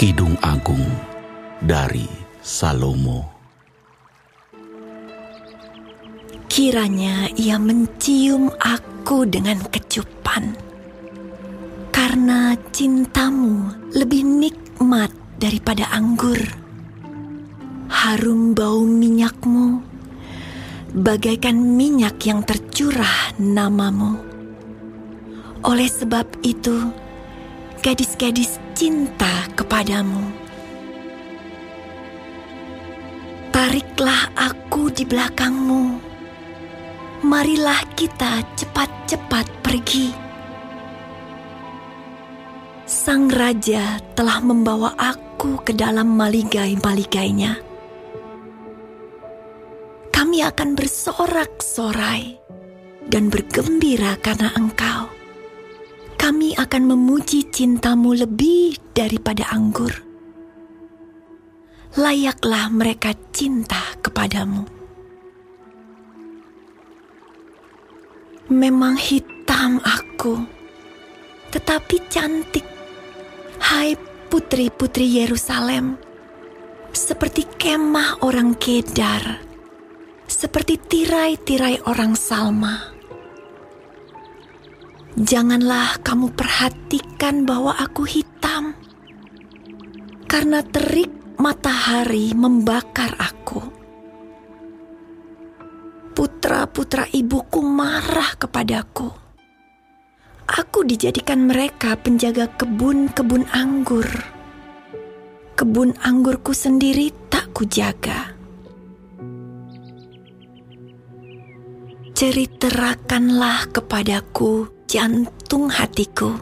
Kidung Agung dari Salomo. Kiranya ia mencium aku dengan kecupan. Karena cintamu lebih nikmat daripada anggur. Harum bau minyakmu Bagaikan minyak yang tercurah namamu. Oleh sebab itu Gadis-gadis cinta kepadamu. Tariklah aku di belakangmu. Marilah kita cepat-cepat pergi. Sang raja telah membawa aku ke dalam maligai-maligainya. Kami akan bersorak-sorai dan bergembira karena engkau kami akan memuji cintamu lebih daripada anggur. Layaklah mereka cinta kepadamu. Memang hitam aku, tetapi cantik. Hai putri-putri Yerusalem, seperti kemah orang Kedar, seperti tirai-tirai orang Salma Janganlah kamu perhatikan bahwa aku hitam, karena terik matahari membakar aku. Putra-putra ibuku marah kepadaku. Aku dijadikan mereka penjaga kebun-kebun anggur. Kebun anggurku sendiri tak kujaga. Ceritakanlah kepadaku jantung hatiku,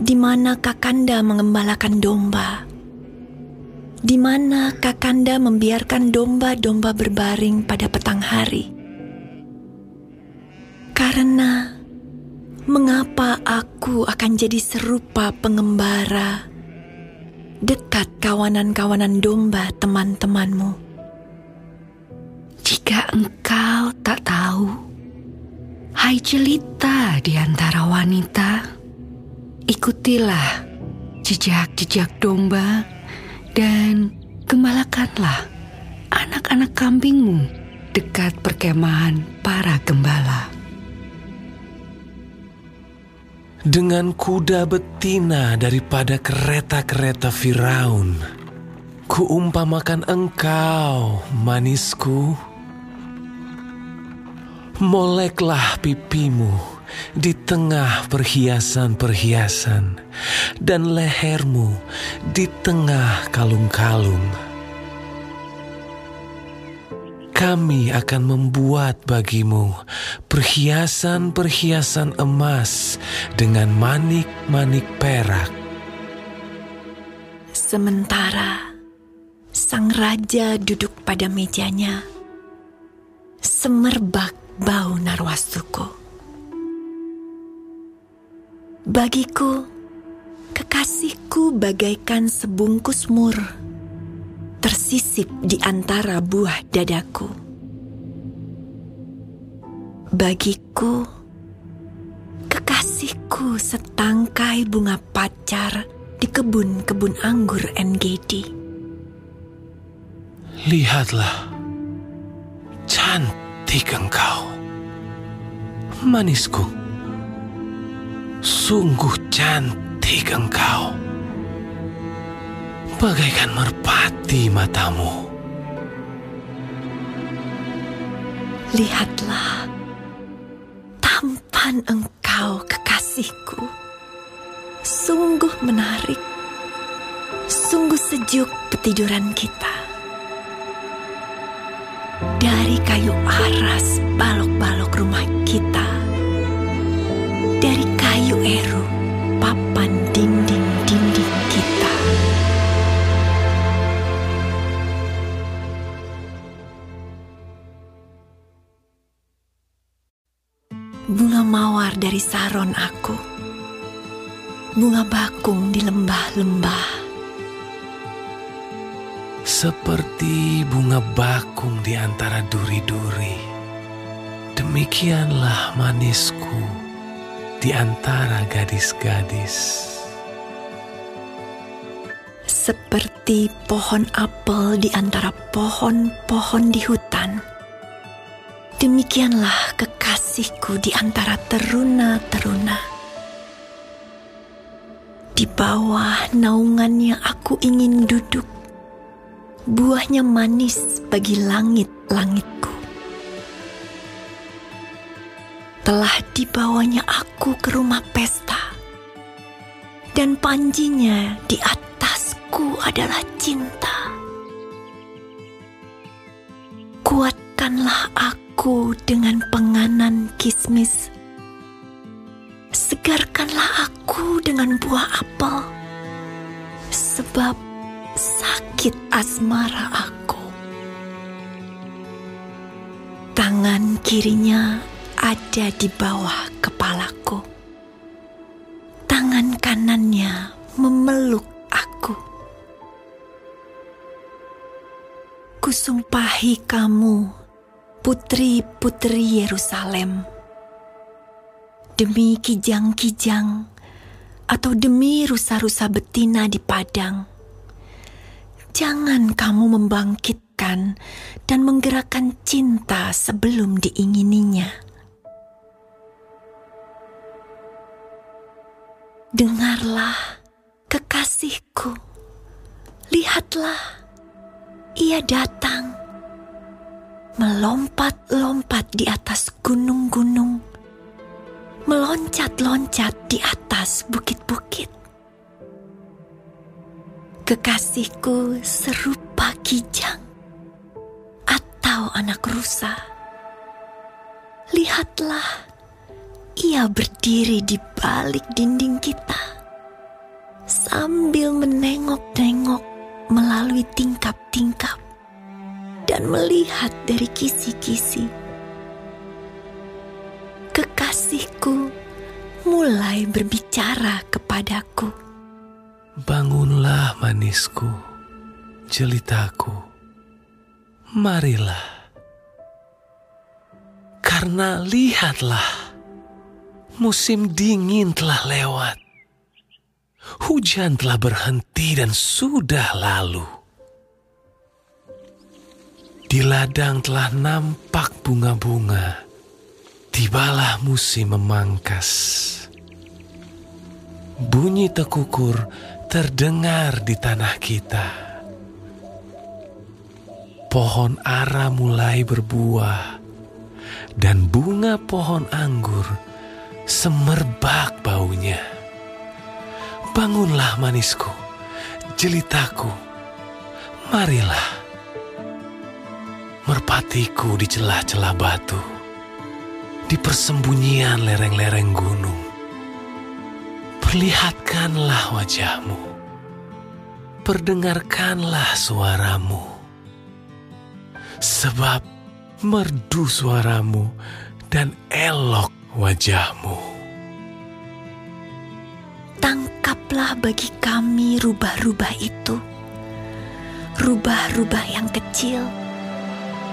di mana Kakanda mengembalakan domba, di mana Kakanda membiarkan domba-domba berbaring pada petang hari. Karena mengapa aku akan jadi serupa pengembara dekat kawanan-kawanan domba teman-temanmu? Jika engkau tak tahu Hai jelita di antara wanita, ikutilah jejak-jejak domba dan gembalakanlah anak-anak kambingmu dekat perkemahan para gembala. Dengan kuda betina daripada kereta-kereta Firaun, kuumpamakan engkau, manisku Moleklah pipimu di tengah perhiasan-perhiasan dan lehermu di tengah kalung-kalung. Kami akan membuat bagimu perhiasan-perhiasan emas dengan manik-manik perak. Sementara sang raja duduk pada mejanya, semerbak bau narwastuku. Bagiku, kekasihku bagaikan sebungkus mur, tersisip di antara buah dadaku. Bagiku, kekasihku setangkai bunga pacar di kebun-kebun anggur NGD. Lihatlah, cantik cantik engkau. Manisku, sungguh cantik engkau. Bagaikan merpati matamu. Lihatlah, tampan engkau kekasihku. Sungguh menarik, sungguh sejuk ketiduran kita dari kayu aras balok-balok rumah kita. Dari kayu eru papan dinding-dinding kita. Bunga mawar dari saron aku. Bunga bakung di lembah-lembah seperti bunga bakung di antara duri-duri. Demikianlah manisku di antara gadis-gadis. Seperti pohon apel di antara pohon-pohon di hutan. Demikianlah kekasihku di antara teruna-teruna. Di bawah naungannya aku ingin duduk. Buahnya manis bagi langit-langitku. Telah dibawanya aku ke rumah pesta. Dan panjinya di atasku adalah cinta. Kuatkanlah aku dengan penganan kismis segarkanlah aku dengan buah apel, sebab sakit asmara aku. Tangan kirinya ada di bawah kepalaku, tangan kanannya memeluk aku. Kusumpahi kamu, putri-putri Yerusalem demi kijang-kijang atau demi rusa-rusa betina di padang. Jangan kamu membangkitkan dan menggerakkan cinta sebelum diingininya. Dengarlah, kekasihku, lihatlah, ia datang, melompat-lompat di atas gunung-gunung meloncat-loncat di atas bukit-bukit. Kekasihku serupa kijang atau anak rusa. Lihatlah, ia berdiri di balik dinding kita sambil menengok-nengok melalui tingkap-tingkap dan melihat dari kisi-kisi kekasihku mulai berbicara kepadaku. Bangunlah manisku, jelitaku, marilah. Karena lihatlah, musim dingin telah lewat. Hujan telah berhenti dan sudah lalu. Di ladang telah nampak bunga-bunga Tibalah musim memangkas. Bunyi tekukur terdengar di tanah kita. Pohon ara mulai berbuah, dan bunga pohon anggur semerbak baunya. Bangunlah manisku, jelitaku, marilah. Merpatiku di celah-celah batu di persembunyian lereng-lereng gunung. Perlihatkanlah wajahmu, perdengarkanlah suaramu, sebab merdu suaramu dan elok wajahmu. Tangkaplah bagi kami rubah-rubah itu, rubah-rubah yang kecil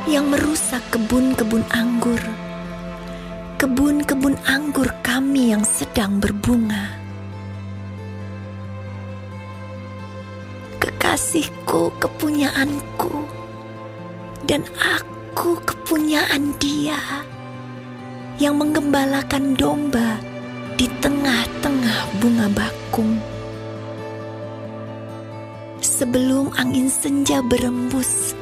yang merusak kebun-kebun anggur kebun-kebun anggur kami yang sedang berbunga. Kekasihku kepunyaanku, dan aku kepunyaan dia yang menggembalakan domba di tengah-tengah bunga bakung. Sebelum angin senja berembus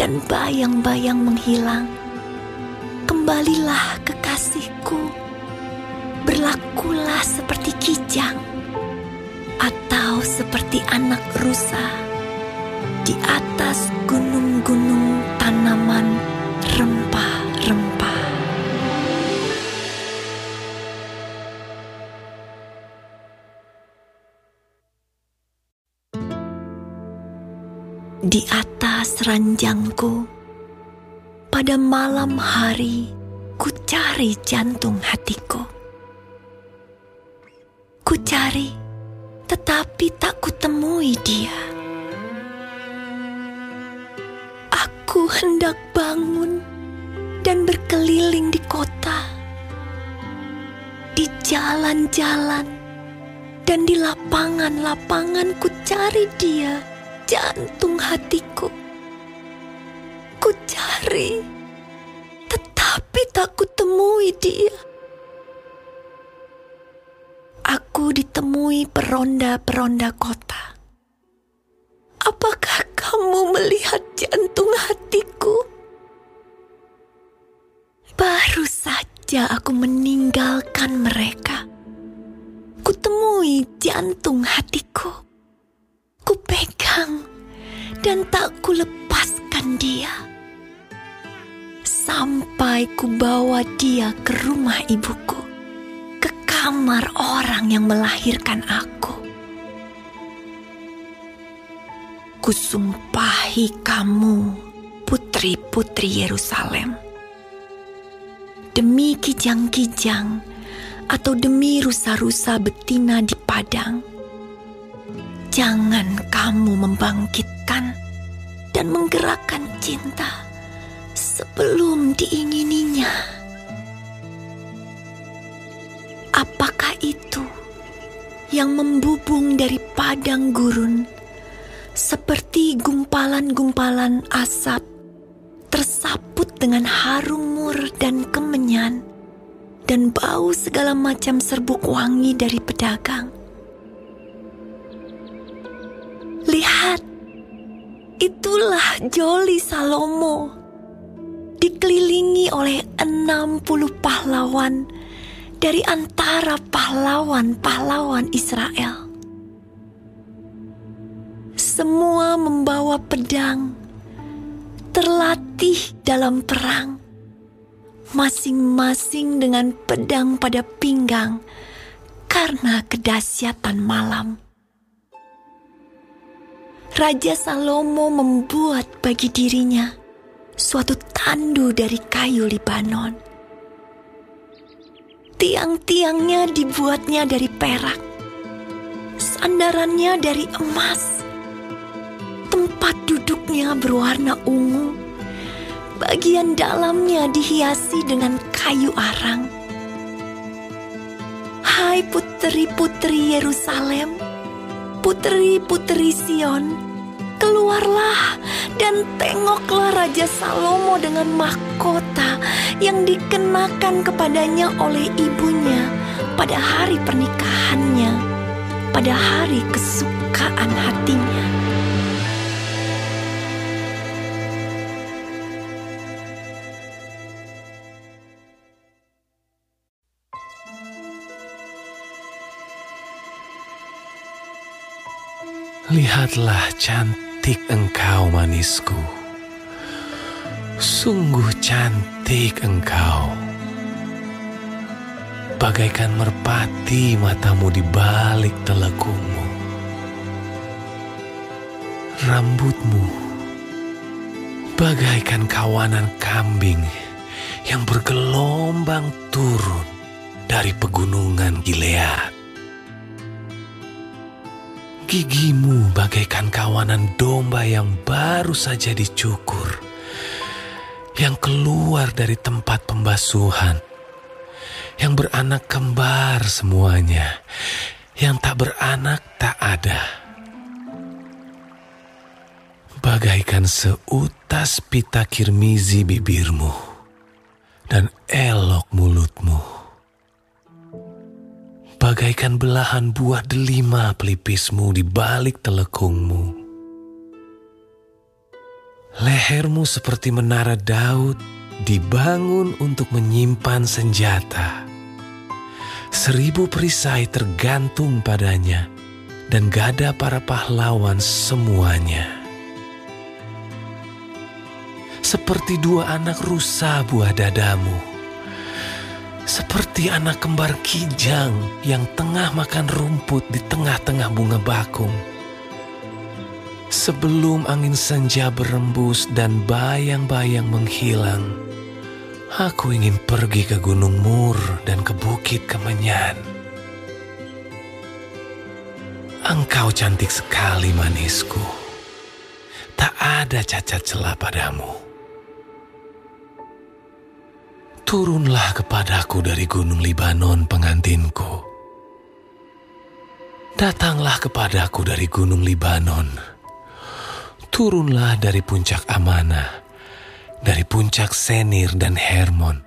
dan bayang-bayang menghilang, kembalilah kekasihku, berlakulah seperti kijang atau seperti anak rusa di atas gunung-gunung tanaman rempah-rempah. Di atas ranjangku, pada malam hari, ku cari jantung hatiku. Ku cari, tetapi tak kutemui dia. Aku hendak bangun dan berkeliling di kota, di jalan-jalan, dan di lapangan-lapangan ku cari dia, jantung hatiku. Ku cari, tetapi tak kutemui dia. Aku ditemui peronda-peronda kota. Apakah kamu melihat jantung hatiku? Baru saja aku meninggalkan mereka. Kutemui jantung hatiku. Kupegang dan tak kulepaskan dia. Sampai kubawa dia ke rumah ibuku. Kamar orang yang melahirkan aku. Kusumpahi kamu, putri-putri Yerusalem. Demi kijang-kijang atau demi rusa-rusa betina di padang, jangan kamu membangkitkan dan menggerakkan cinta sebelum diingininya. Apakah itu yang membubung dari padang gurun? seperti gumpalan-gumpalan asap tersaput dengan harum mur dan kemenyan dan bau segala macam serbuk wangi dari pedagang. Lihat, itulah Joli Salomo dikelilingi oleh enam puluh pahlawan dari antara pahlawan-pahlawan Israel semua membawa pedang, terlatih dalam perang, masing-masing dengan pedang pada pinggang karena kedahsyatan malam. Raja Salomo membuat bagi dirinya suatu tandu dari kayu Libanon. Tiang-tiangnya dibuatnya dari perak, sandarannya dari emas Tempat duduknya berwarna ungu. Bagian dalamnya dihiasi dengan kayu arang. Hai putri-putri Yerusalem, putri-putri Sion, keluarlah dan tengoklah Raja Salomo dengan mahkota yang dikenakan kepadanya oleh ibunya pada hari pernikahannya, pada hari kesukaan hatinya. Lihatlah cantik engkau manisku. Sungguh cantik engkau. Bagaikan merpati matamu di balik telekungmu. Rambutmu bagaikan kawanan kambing yang bergelombang turun dari pegunungan Gilead. Gigimu bagaikan kawanan domba yang baru saja dicukur, yang keluar dari tempat pembasuhan, yang beranak kembar semuanya, yang tak beranak tak ada. Bagaikan seutas pita kirmizi bibirmu dan elok mulutmu bagaikan belahan buah delima pelipismu di balik telekungmu. Lehermu seperti menara Daud dibangun untuk menyimpan senjata. Seribu perisai tergantung padanya dan gada para pahlawan semuanya. Seperti dua anak rusa buah dadamu seperti anak kembar kijang yang tengah makan rumput di tengah-tengah bunga bakung. Sebelum angin senja berembus dan bayang-bayang menghilang, aku ingin pergi ke Gunung Mur dan ke Bukit Kemenyan. Engkau cantik sekali manisku. Tak ada cacat celah padamu. Turunlah kepadaku dari gunung Libanon pengantinku. Datanglah kepadaku dari gunung Libanon. Turunlah dari puncak Amanah, dari puncak Senir dan Hermon,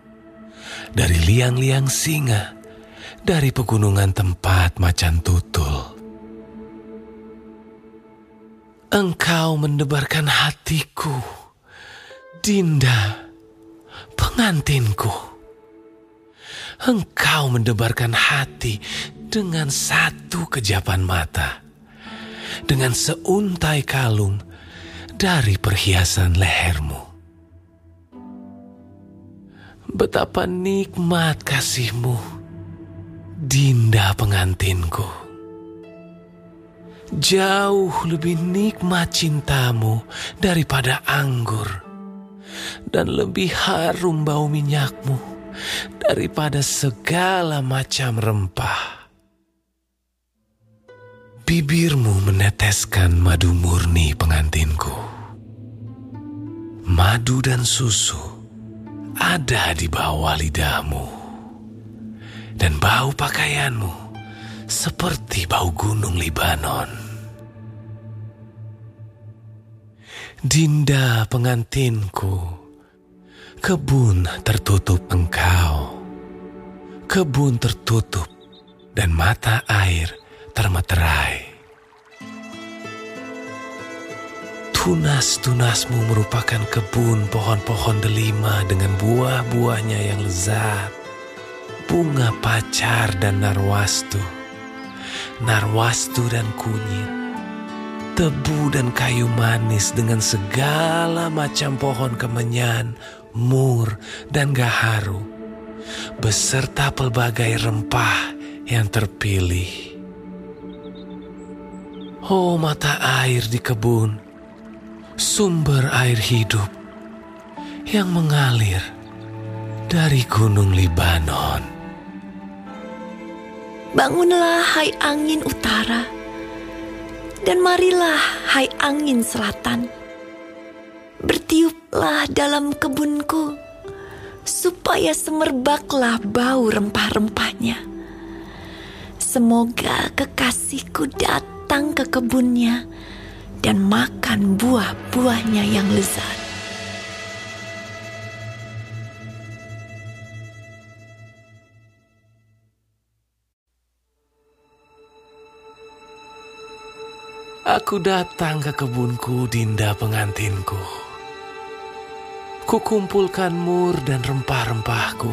dari liang-liang singa, dari pegunungan tempat macan tutul. Engkau mendebarkan hatiku, Dinda, pengantinku. Engkau mendebarkan hati dengan satu kejapan mata, dengan seuntai kalung dari perhiasan lehermu. Betapa nikmat kasihmu, Dinda pengantinku jauh lebih nikmat cintamu daripada anggur, dan lebih harum bau minyakmu daripada segala macam rempah. Bibirmu meneteskan madu murni pengantinku. Madu dan susu ada di bawah lidahmu, dan bau pakaianmu seperti bau gunung Libanon. Dinda pengantinku, kebun tertutup engkau, kebun tertutup dan mata air termeterai. Tunas-tunasmu merupakan kebun pohon-pohon delima dengan buah-buahnya yang lezat, bunga pacar dan narwastu, narwastu dan kunyit, tebu dan kayu manis dengan segala macam pohon kemenyan, mur, dan gaharu, beserta pelbagai rempah yang terpilih. Oh mata air di kebun, sumber air hidup yang mengalir dari gunung Libanon. Bangunlah hai angin utara dan marilah, hai angin selatan, bertiuplah dalam kebunku, supaya semerbaklah bau rempah-rempahnya. Semoga kekasihku datang ke kebunnya dan makan buah-buahnya yang lezat. Aku datang ke kebunku, Dinda pengantinku. Kukumpulkan mur dan rempah-rempahku.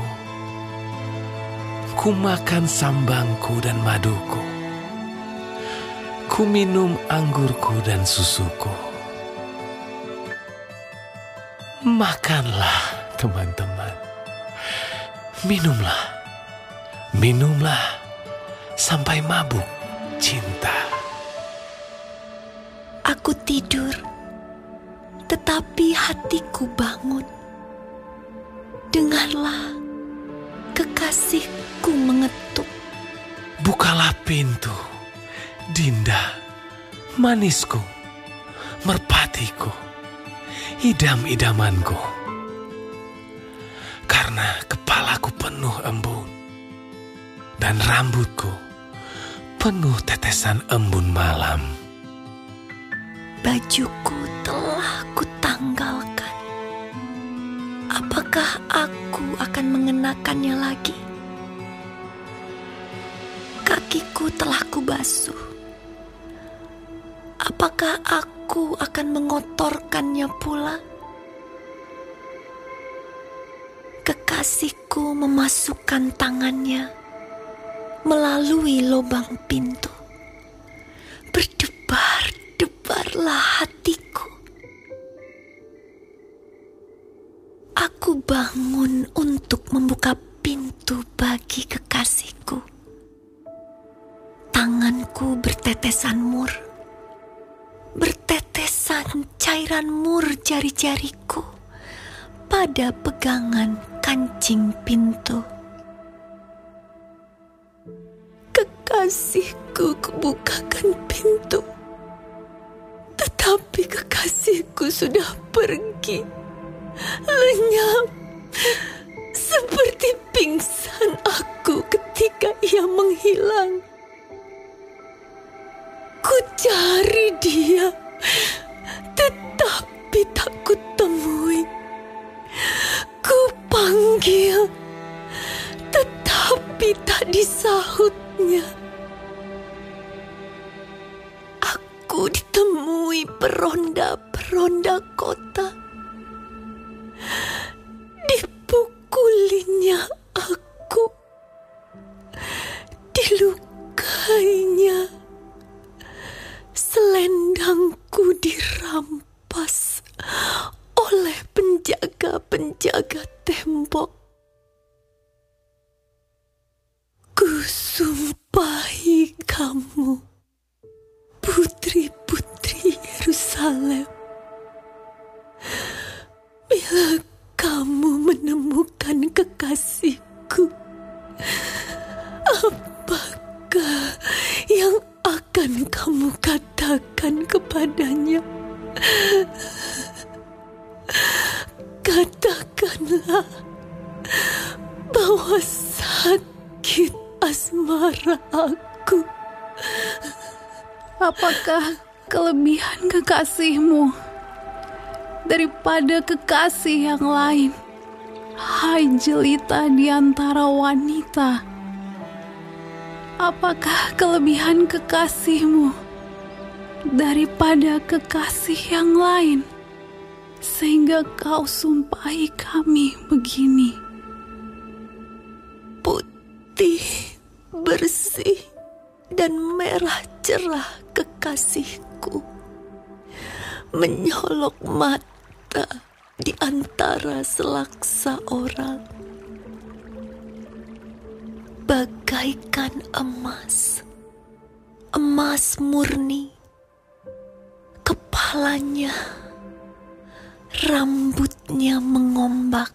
Ku makan sambangku dan maduku. Ku minum anggurku dan susuku. Makanlah, teman-teman. Minumlah. Minumlah sampai mabuk cinta. Aku tidur, tetapi hatiku bangun. Dengarlah, kekasihku mengetuk. Bukalah pintu, Dinda, manisku, merpatiku, idam-idamanku. Karena kepalaku penuh embun, dan rambutku penuh tetesan embun malam bajuku telah kutanggalkan. Apakah aku akan mengenakannya lagi? Kakiku telah kubasuh. Apakah aku akan mengotorkannya pula? Kekasihku memasukkan tangannya melalui lubang pintu. Berdebar Debarlah hatiku. Aku bangun untuk membuka pintu bagi kekasihku. Tanganku bertetesan mur. Bertetesan cairan mur jari-jariku pada pegangan kancing pintu. Kekasihku kebukakan pintu. Tetapi kekasihku sudah pergi, lenyap, seperti pingsan aku ketika ia menghilang. Ku cari dia, tetapi tak kutemui. Ku panggil, tetapi tak disahutnya. Aku ditemui peronda-peronda kota. Dipukulinya aku. Dilukainya selendangku dirampas oleh penjaga-penjaga tembok. Kusumpahi kamu, putri-putri Yerusalem. Bila kamu menemukan kekasihku, apakah yang akan katakan kepadanya? Katakanlah bahwa sakit asmara aku. Apakah kelebihan kekasihmu daripada kekasih yang lain? Hai jelita di antara wanita. Apakah kelebihan kekasihmu daripada kekasih yang lain? Sehingga kau sumpahi kami begini. Putih, bersih, dan merah cerah kekasihku. Menyolok mata di antara selaksa orang bagaikan emas, emas murni. Kepalanya, rambutnya mengombak,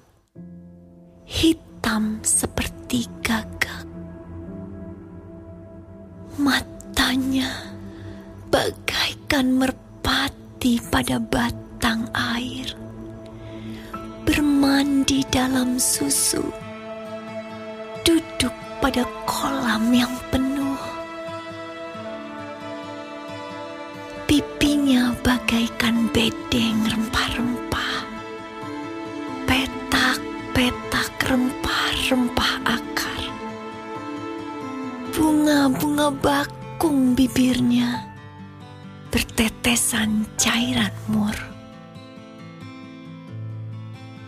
hitam seperti gagak. Matanya bagaikan merpati pada batang air, bermandi dalam susu, duduk pada kolam yang penuh. Bagaikan bedeng rempah-rempah. Petak-petak rempah-rempah akar. Bunga-bunga bakung bibirnya. Bertetesan cairan mur.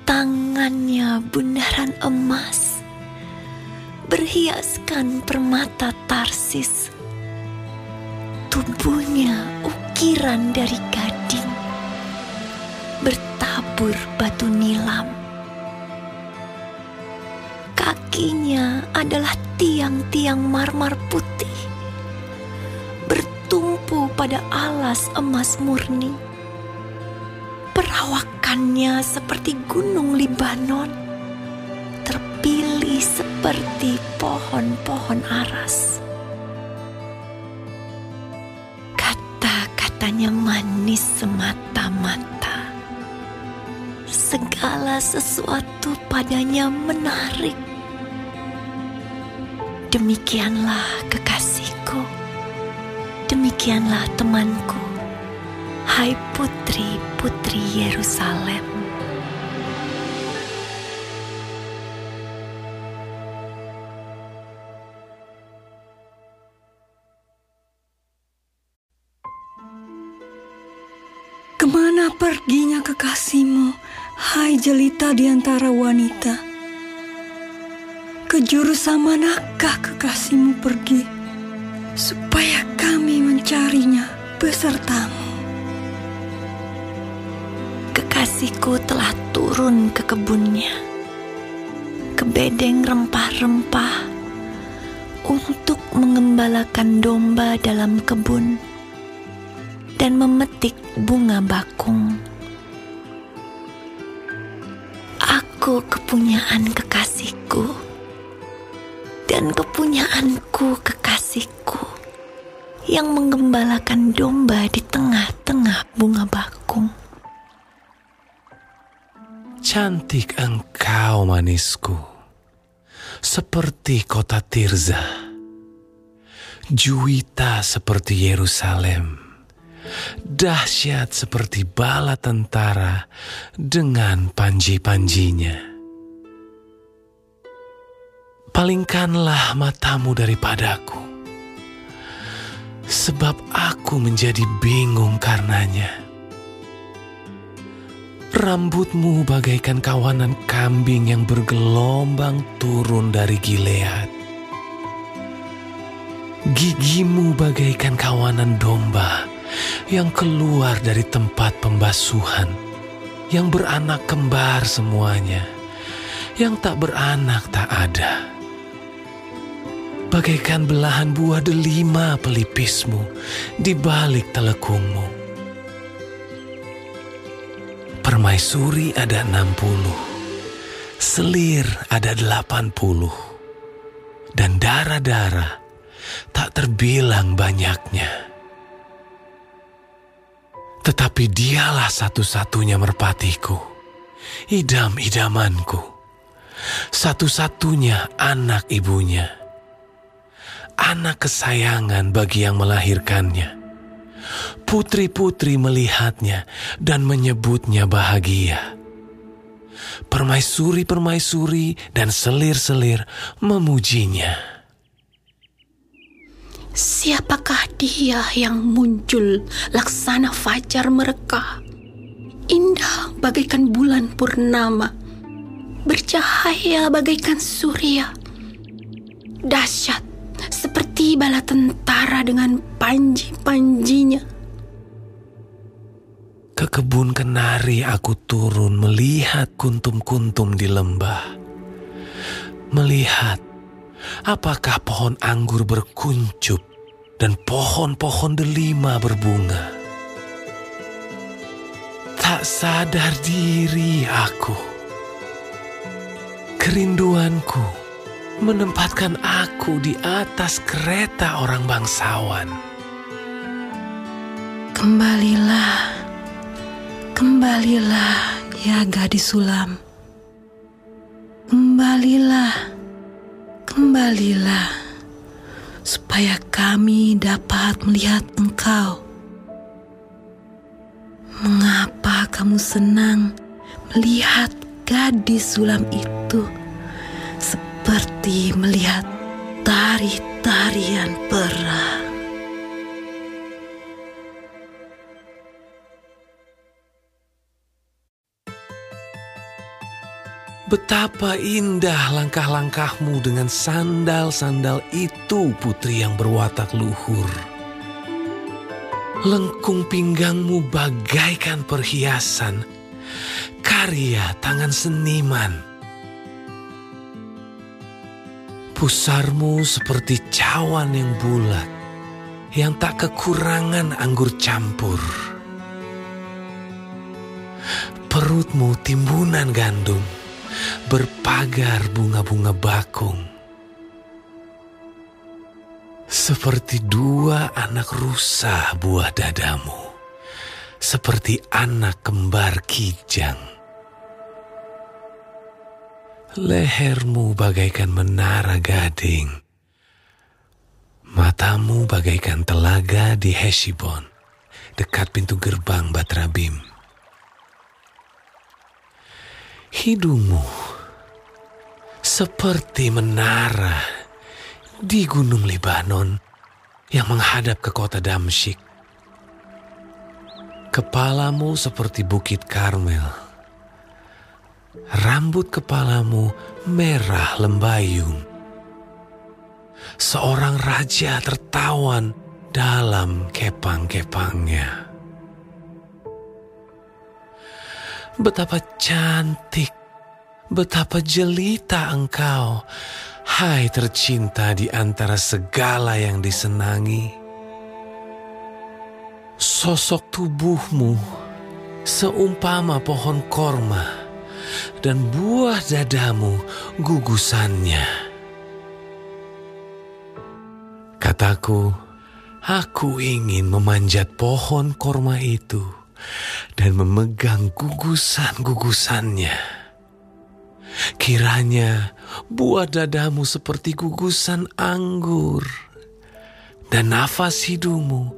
Tangannya bundaran emas berhiaskan permata tarsis. Tubuhnya ukiran dari gading, bertabur batu nilam. Kakinya adalah tiang-tiang marmar putih, bertumpu pada alas emas murni. Perawakannya seperti gunung Libanon terpilih seperti pohon-pohon aras. Kata-katanya manis semata-mata. Segala sesuatu padanya menarik. Demikianlah kekasihku. Demikianlah temanku. Hai putri-putri Yerusalem. Jelita di antara wanita? Ke jurusan manakah kekasihmu pergi? Supaya kami mencarinya besertamu. Kekasihku telah turun ke kebunnya, ke bedeng rempah-rempah, untuk mengembalakan domba dalam kebun dan memetik bunga bakung. Aku kepunyaan kekasihku, dan kepunyaanku kekasihku yang menggembalakan domba di tengah-tengah bunga bakung. Cantik engkau manisku, seperti kota Tirza. Juwita seperti Yerusalem, dahsyat seperti bala tentara dengan panji-panjinya. Palingkanlah matamu daripadaku, sebab aku menjadi bingung karenanya. Rambutmu bagaikan kawanan kambing yang bergelombang turun dari Gilead. Gigimu bagaikan kawanan domba yang keluar dari tempat pembasuhan, yang beranak kembar semuanya, yang tak beranak tak ada. Bagaikan belahan buah delima pelipismu di balik telekungmu. Permaisuri ada 60, selir ada 80, dan darah-darah tak terbilang banyaknya. Tetapi dialah satu-satunya merpatiku, idam-idamanku, satu-satunya anak ibunya, anak kesayangan bagi yang melahirkannya. Putri-putri melihatnya dan menyebutnya bahagia. Permaisuri-permaisuri dan selir-selir memujinya. Siapakah dia yang muncul laksana fajar mereka? Indah bagaikan bulan purnama, bercahaya bagaikan surya. Dahsyat seperti bala tentara dengan panji-panjinya. Ke kebun kenari aku turun melihat kuntum-kuntum di lembah. Melihat apakah pohon anggur berkuncup dan pohon-pohon delima berbunga. Tak sadar diri aku. Kerinduanku menempatkan aku di atas kereta orang bangsawan. Kembalilah, kembalilah ya gadis sulam. Kembalilah, kembalilah, supaya kami dapat melihat engkau. Mengapa kamu senang melihat gadis sulam itu seperti melihat tari-tarian perang? Betapa indah langkah-langkahmu dengan sandal-sandal itu, putri yang berwatak luhur. Lengkung pinggangmu bagaikan perhiasan, karya tangan seniman. Pusarmu seperti cawan yang bulat, yang tak kekurangan anggur campur. Perutmu timbunan gandum berpagar bunga-bunga bakung. Seperti dua anak rusa buah dadamu, seperti anak kembar kijang. Lehermu bagaikan menara gading, matamu bagaikan telaga di Heshibon, dekat pintu gerbang Batrabim. Hidungmu seperti menara di gunung Libanon yang menghadap ke kota Damsyik. Kepalamu seperti bukit Karmel. Rambut kepalamu merah lembayung. Seorang raja tertawan dalam kepang-kepangnya. Betapa cantik, betapa jelita engkau, hai tercinta di antara segala yang disenangi. Sosok tubuhmu seumpama pohon korma dan buah dadamu gugusannya. Kataku, aku ingin memanjat pohon korma itu dan memegang gugusan-gugusannya. Kiranya buah dadamu seperti gugusan anggur, dan nafas hidungmu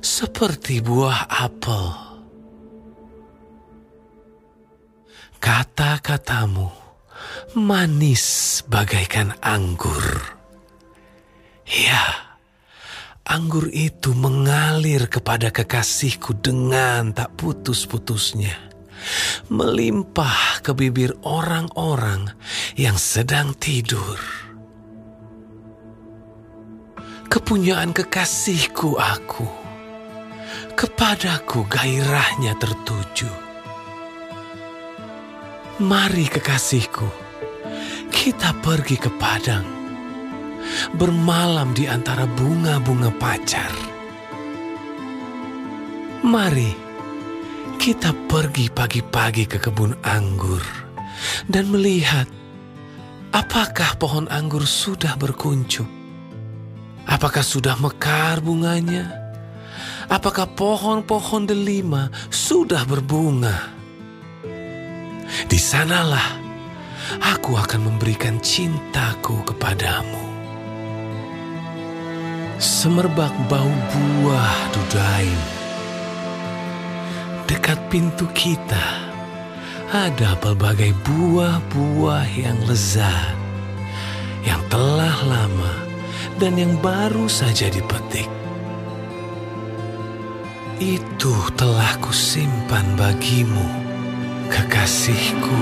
seperti buah apel. Kata-katamu manis bagaikan anggur. Ya, anggur itu mengalir kepada kekasihku dengan tak putus-putusnya melimpah ke bibir orang-orang yang sedang tidur. Kepunyaan kekasihku aku, kepadaku gairahnya tertuju. Mari kekasihku, kita pergi ke padang, bermalam di antara bunga-bunga pacar. Mari kita pergi pagi-pagi ke kebun anggur dan melihat apakah pohon anggur sudah berkuncup. Apakah sudah mekar bunganya? Apakah pohon-pohon delima sudah berbunga? Di sanalah aku akan memberikan cintaku kepadamu. Semerbak bau buah dudaim dekat pintu kita ada berbagai buah-buah yang lezat, yang telah lama dan yang baru saja dipetik. Itu telah kusimpan bagimu, kekasihku.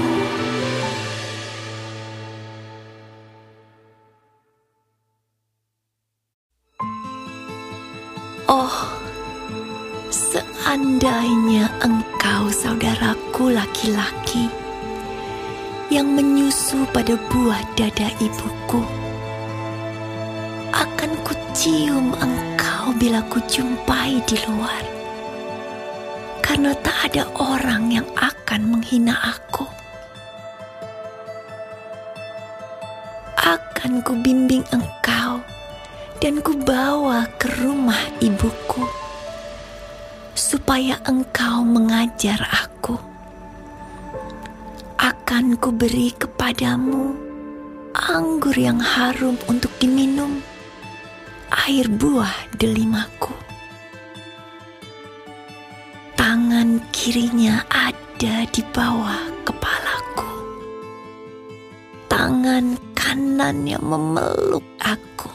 Seandainya engkau saudaraku laki-laki yang menyusu pada buah dada ibuku, akan kucium engkau bila kujumpai di luar. Karena tak ada orang yang akan menghina aku. Akan kubimbing engkau dan kubawa ke rumah ibuku supaya engkau mengajar aku. Akan kuberi kepadamu anggur yang harum untuk diminum, air buah delimaku. Tangan kirinya ada di bawah kepalaku. Tangan kanannya memeluk aku.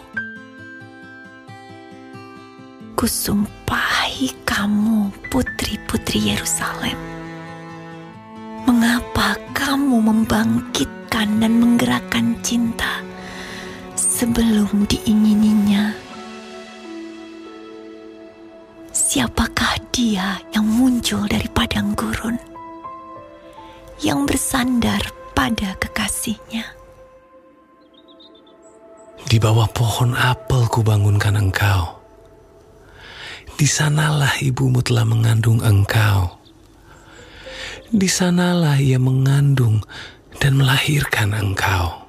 Kusumpahi kamu, putri-putri Yerusalem. Mengapa kamu membangkitkan dan menggerakkan cinta sebelum diingininya? Siapakah dia yang muncul dari padang gurun, yang bersandar pada kekasihnya? Di bawah pohon apel kubangunkan engkau di sanalah ibumu telah mengandung engkau. Di sanalah ia mengandung dan melahirkan engkau.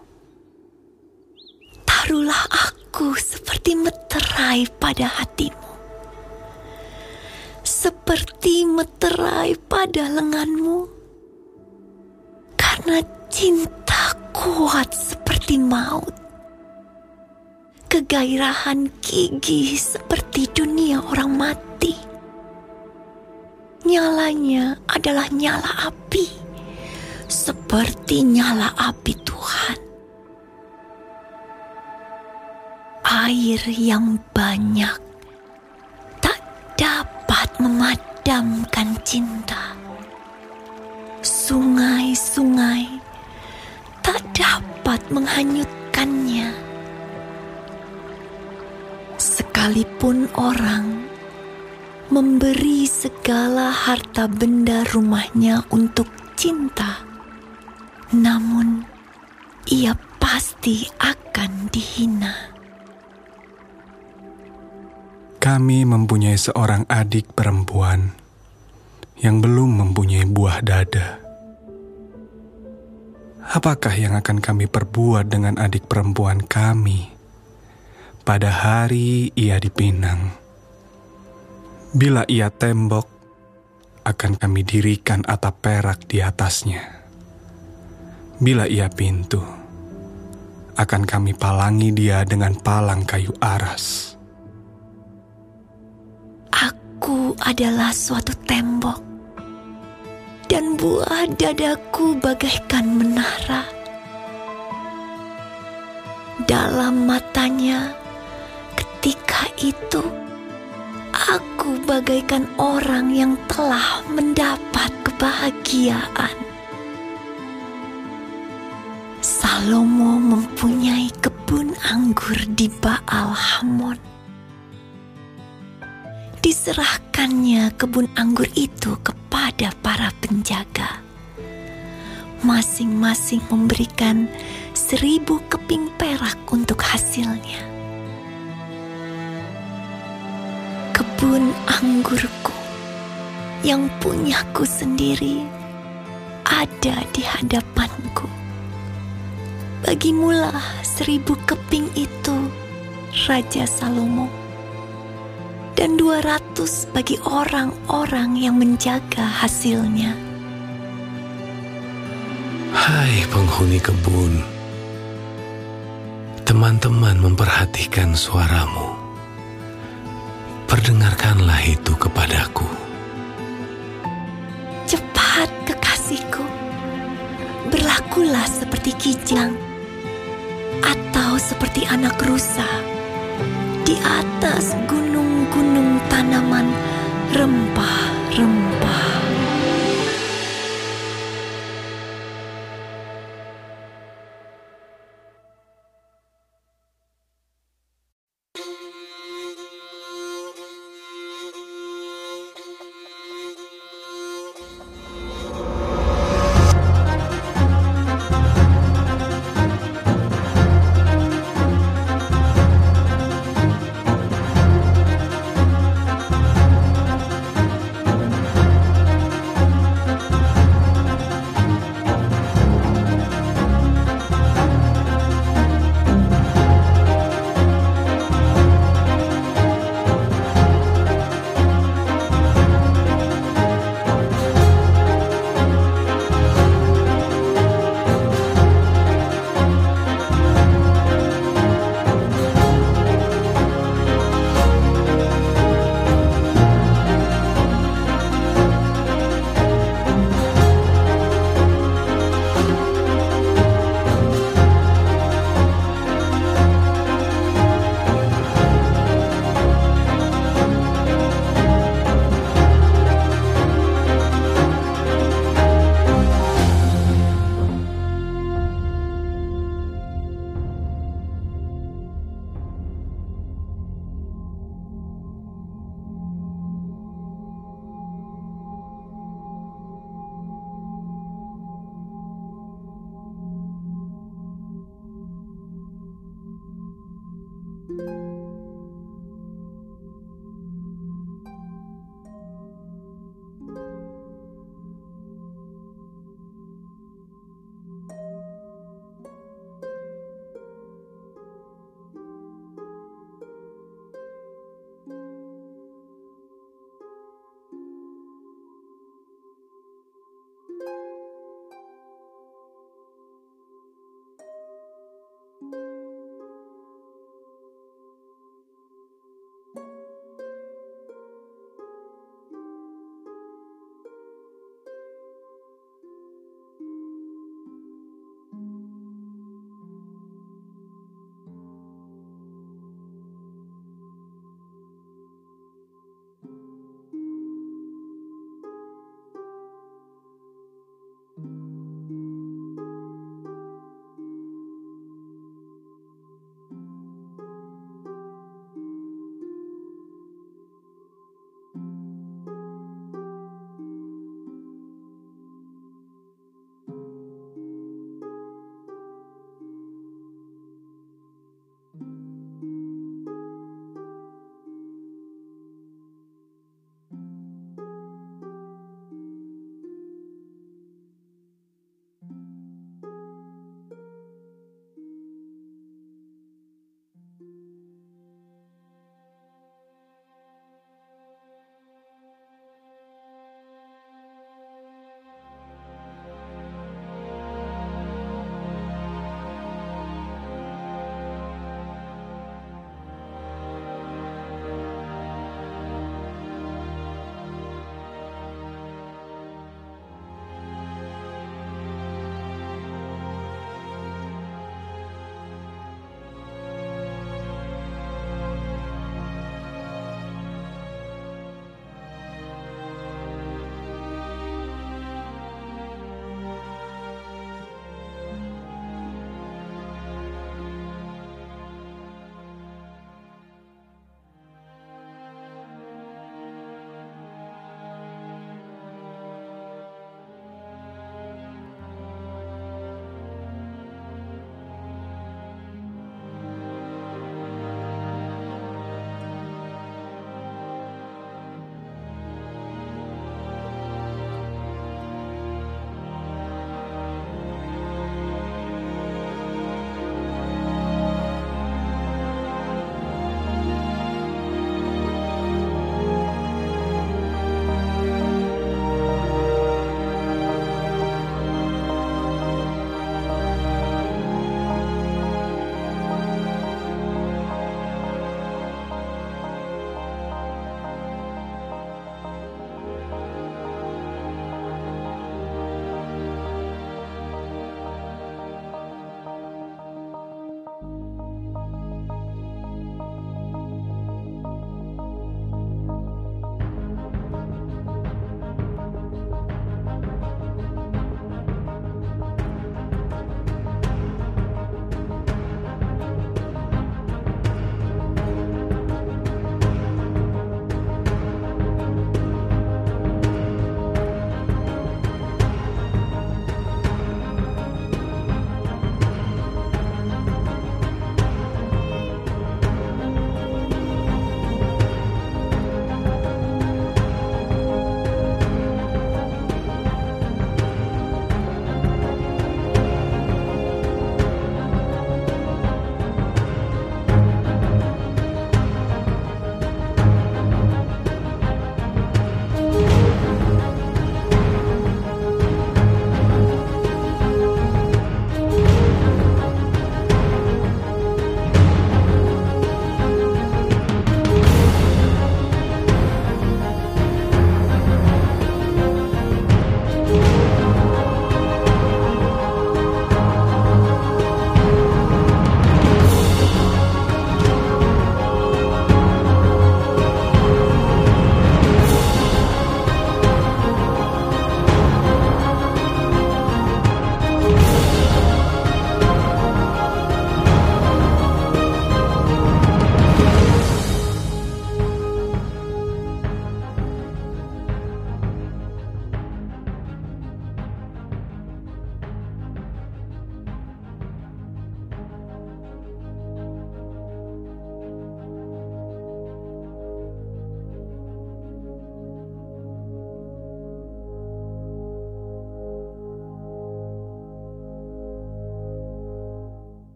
Taruhlah aku seperti meterai pada hatimu. Seperti meterai pada lenganmu. Karena cinta kuat seperti maut kegairahan gigi seperti dunia orang mati. Nyalanya adalah nyala api, seperti nyala api Tuhan. Air yang banyak tak dapat memadamkan cinta. Sungai-sungai tak dapat menghanyutkannya sekalipun orang memberi segala harta benda rumahnya untuk cinta, namun ia pasti akan dihina. Kami mempunyai seorang adik perempuan yang belum mempunyai buah dada. Apakah yang akan kami perbuat dengan adik perempuan kami? Pada hari ia dipinang. Bila ia tembok, akan kami dirikan atap perak di atasnya. Bila ia pintu, akan kami palangi dia dengan palang kayu aras. Aku adalah suatu tembok, dan buah dadaku bagaikan menara. Dalam matanya, ketika itu aku bagaikan orang yang telah mendapat kebahagiaan. Salomo mempunyai kebun anggur di Baal Hamon. Diserahkannya kebun anggur itu kepada para penjaga. Masing-masing memberikan seribu keping perak untuk hasilnya. Kebun anggurku yang punyaku sendiri ada di hadapanku. Bagimulah seribu keping itu, Raja Salomo, dan dua ratus bagi orang-orang yang menjaga hasilnya. Hai penghuni kebun, teman-teman memperhatikan suaramu. Perdengarkanlah itu kepadaku. Cepat kekasihku, berlakulah seperti kijang atau seperti anak rusa di atas gunung-gunung tanaman rempah-rempah.